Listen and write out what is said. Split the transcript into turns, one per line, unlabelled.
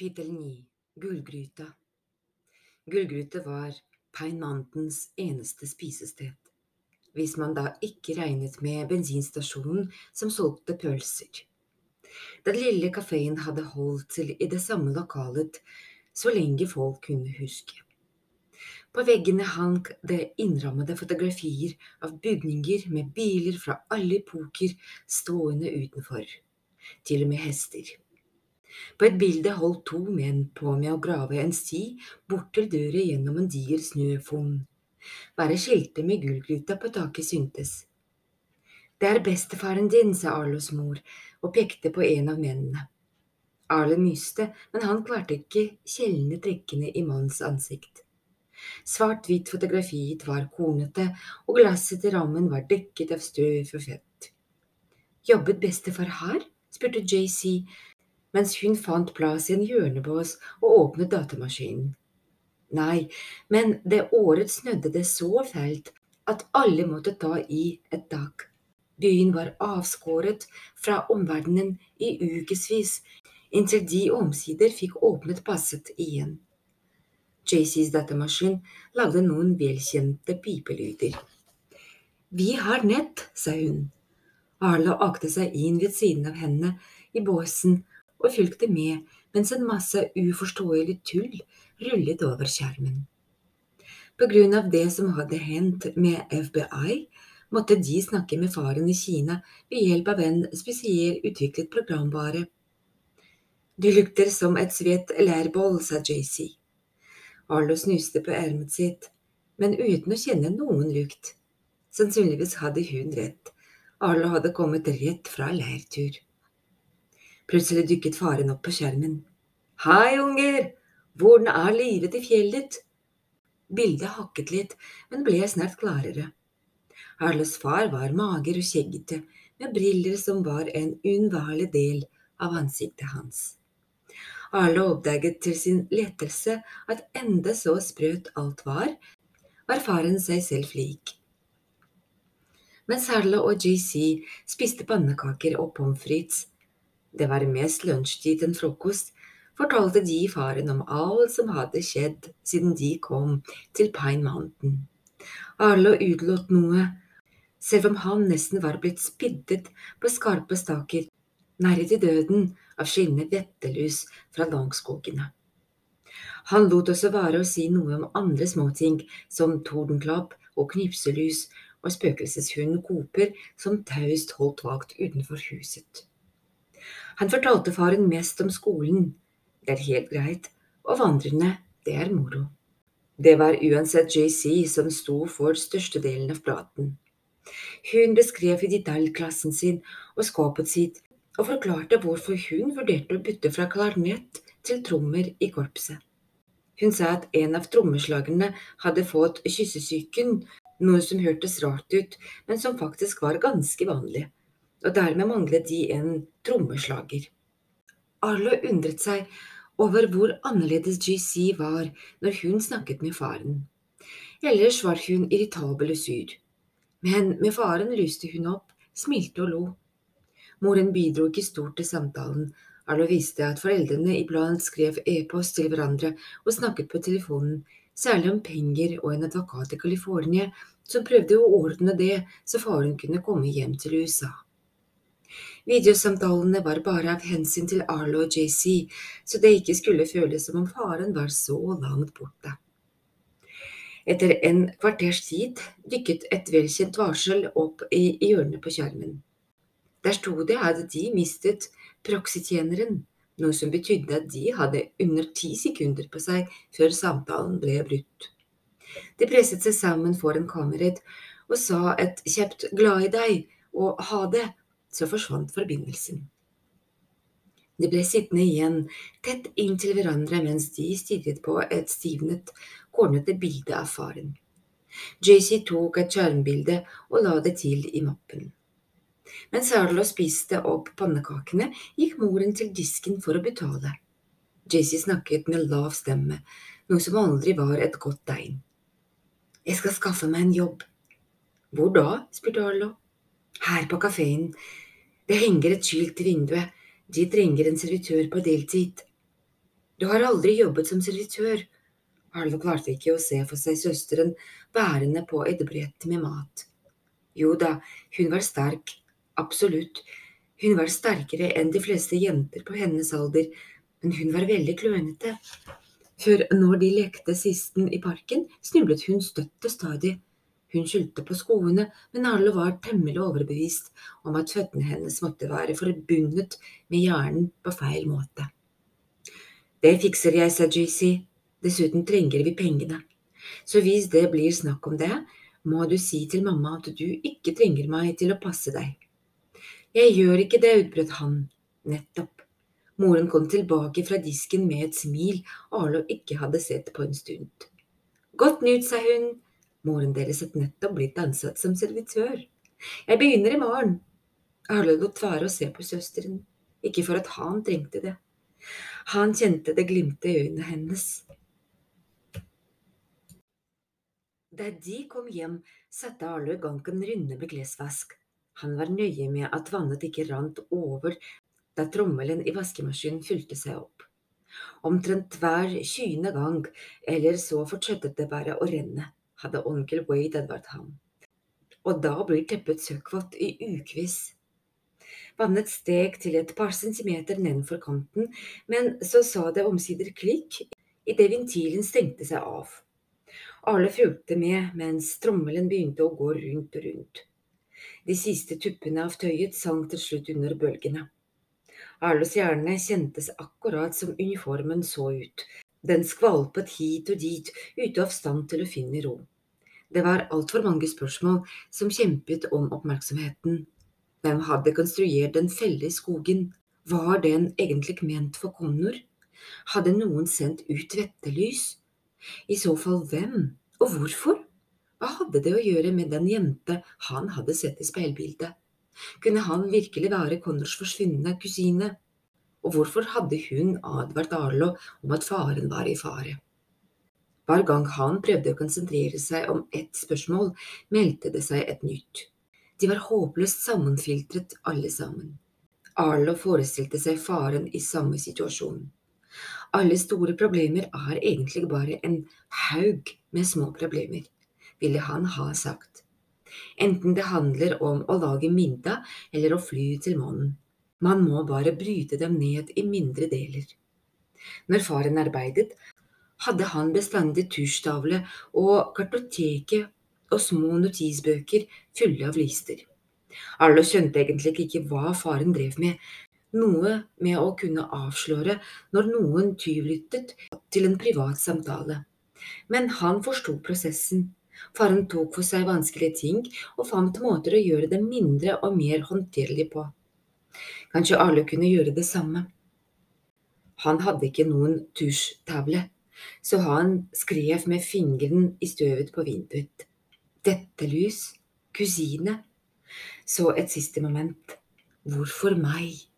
Kapittel 9 Gullgryta Gullgryte var Pine Mountains eneste spisested, hvis man da ikke regnet med bensinstasjonen som solgte pølser. Den lille kafeen hadde holdt til i det samme lokalet så lenge folk kunne huske. På veggene hang det innrammede fotografier av bygninger med biler fra alle epoker stående utenfor, til og med hester. På et bilde holdt to menn på med å grave en sti bort til døra gjennom en diger snøfonn. Bare skiltet med gullgryta på taket syntes. Det er bestefaren din, sa Arlos mor og pekte på en av mennene. Arlo myste, men han klarte ikke kjelne trekkene i mannens ansikt. Svart-hvitt fotografiet var kornete, og glasset til rammen var dekket av støv og fett. Jobbet bestefar her? spurte JC, mens hun fant plass i en hjørnebås og åpnet datamaskinen. Nei, men det året snødde det så fælt at alle måtte ta i et tak. Byen var avskåret fra omverdenen i ukevis, inntil de omsider fikk åpnet passet igjen. JCs datamaskin lagde noen velkjente pipelyder. Vi har nett, sa hun. Arla akte seg inn ved siden av henne i båsen og fulgte med mens en masse uforståelig tull rullet over skjermen. På grunn av det som hadde hendt med FBI, måtte de snakke med faren i Kina ved hjelp av en spesielt utviklet programvare. Du lukter som et svett lærboll, sa JC. Arlo snuste på ermet sitt, men uten å kjenne noen lukt. Sannsynligvis hadde hun rett. Arlo hadde kommet rett fra leirtur. Plutselig dukket faren opp på skjermen. Hei, unger! Hvordan er livet i fjellet? Bildet hakket litt, men ble snart klarere. Arles far var mager og skjeggete, med briller som var en uunnværlig del av ansiktet hans. Arle oppdaget til sin lettelse at enda så sprøt alt var, var faren seg selv lik. Mens Arle og JC spiste pannekaker og pommes frites, det var mest lunsjtid enn frokost, fortalte de faren om alt som hadde skjedd siden de kom til Pine Mountain. Arlo utelot noe, selv om han nesten var blitt spiddet på skarpe staker, nære til døden av skinnende vettelus fra langskogene. Han lot også være å si noe om andre småting, som tordenklapp og knipselus og spøkelseshund Koper som taust holdt vakt utenfor huset. Han fortalte faren mest om skolen, det er helt greit, og vandrene, det er moro. Det var uansett JC som sto for størstedelen av praten. Hun beskrev i detalj klassen sin og skapet sitt, og forklarte hvorfor hun vurderte å bytte fra klarinett til trommer i korpset. Hun sa at en av trommeslagerne hadde fått kyssesyken, noe som hørtes rart ut, men som faktisk var ganske vanlig og dermed manglet de en trommeslager. Arlo undret seg over hvor annerledes GC var når hun snakket med faren. Ellers var hun irritabel og sur. Men med faren lyste hun opp, smilte og lo. Moren bidro ikke stort til samtalen. Arlo visste at foreldrene iblant skrev e-post til hverandre og snakket på telefonen, særlig om penger og en advokat i California som prøvde å ordne det så faren kunne komme hjem til USA. Videosamtalene var bare av hensyn til Arlo og JC, så det ikke skulle føles som om faren var så langt borte. Etter en kvarters tid dykket et velkjent varsel opp i hjørnet på skjermen. Der sto det at de mistet proxy-tjeneren, noe som betydde at de hadde under ti sekunder på seg før samtalen ble brutt. De presset seg sammen foran kammeret og sa et kjapt glad i deg og ha det så forsvant forbindelsen. De ble sittende igjen tett inntil hverandre mens de stirret på et stivnet, kornete bilde av faren. JC tok et skjermbilde og la det til i mappen. Mens Arlo spiste opp pannekakene, gikk moren til disken for å betale. JC snakket med lav stemme, noe som aldri var et godt tegn. Jeg skal skaffe meg en jobb. Hvor da? spurte Arlo. Her på kafeen. Det henger et skilt i vinduet. De trenger en servitør på deltid. Du har aldri jobbet som servitør. Harlow klarte ikke å se for seg søsteren bærende på et brett med mat. Jo da, hun var sterk, absolutt, hun var sterkere enn de fleste jenter på hennes alder, men hun var veldig klønete. For når de lekte sisten i parken, snublet hun støtt og stadig. Hun skyldte på skoene, men Arlo var temmelig overbevist om at føttene hennes måtte være forbundet med hjernen på feil måte. Det fikser jeg, sa JC, dessuten trenger vi pengene. Så hvis det blir snakk om det, må du si til mamma at du ikke trenger meg til å passe deg. Jeg gjør ikke det, utbrøt han. Nettopp. Moren kom tilbake fra disken med et smil Arlo ikke hadde sett på en stund. Godt nytt, sa hun, Moren deres het nettopp blitt ansatt som servitør. Jeg begynner i morgen. Arle lot være å se på søsteren, ikke for at han trengte det. Han kjente det glimte i øynene hennes. Da de kom hjem, satte Arlo i gang en runde med klesvask. Han var nøye med at vannet ikke rant over da trommelen i vaskemaskinen fylte seg opp. Omtrent hver tjuende gang, eller så fortsatte det bare å renne hadde onkel Wade advart ham. Og da blir teppet søkkvått i ukevis. Vannet steg til et par centimeter nedenfor kanten, men så sa det omsider klikk idet ventilen stengte seg av. Alle fulgte med mens trommelen begynte å gå rundt og rundt. De siste tuppene av tøyet sank til slutt under bølgene. Arlos hjerne kjentes akkurat som uniformen så ut, den skvalpet hit og dit, ute av stand til å finne ro. Det var altfor mange spørsmål som kjempet om oppmerksomheten. Hvem hadde konstruert den felle i skogen? Var den egentlig ment for Connor? Hadde noen sendt ut vettelys? I så fall hvem, og hvorfor? Hva hadde det å gjøre med den jente han hadde sett i speilbildet? Kunne han virkelig være Connors forsvunne kusine? og hvorfor hadde hun advart Arlo om at faren var i fare? Hver gang han prøvde å konsentrere seg om ett spørsmål, meldte det seg et nytt. De var håpløst sammenfiltret alle sammen. Arlo forestilte seg faren i samme situasjon. Alle store problemer er egentlig bare en haug med små problemer, ville han ha sagt. Enten det handler om å lage middag eller å fly til månen. Man må bare bryte dem ned i mindre deler. Når faren arbeidet, hadde han bestandig tusjtavle og kartoteket og små notisbøker fulle av lister. Arlo skjønte egentlig ikke hva faren drev med, noe med å kunne avsløre når noen tyvlyttet til en privat samtale. Men han forsto prosessen. Faren tok for seg vanskelige ting og fant måter å gjøre dem mindre og mer håndterlig på. Kanskje Arlo kunne gjøre det samme. Han hadde ikke noen tusjtavle, så han skrev med fingeren i støvet på vinduet. Dette lys, kusine. Så et siste moment. Hvorfor meg?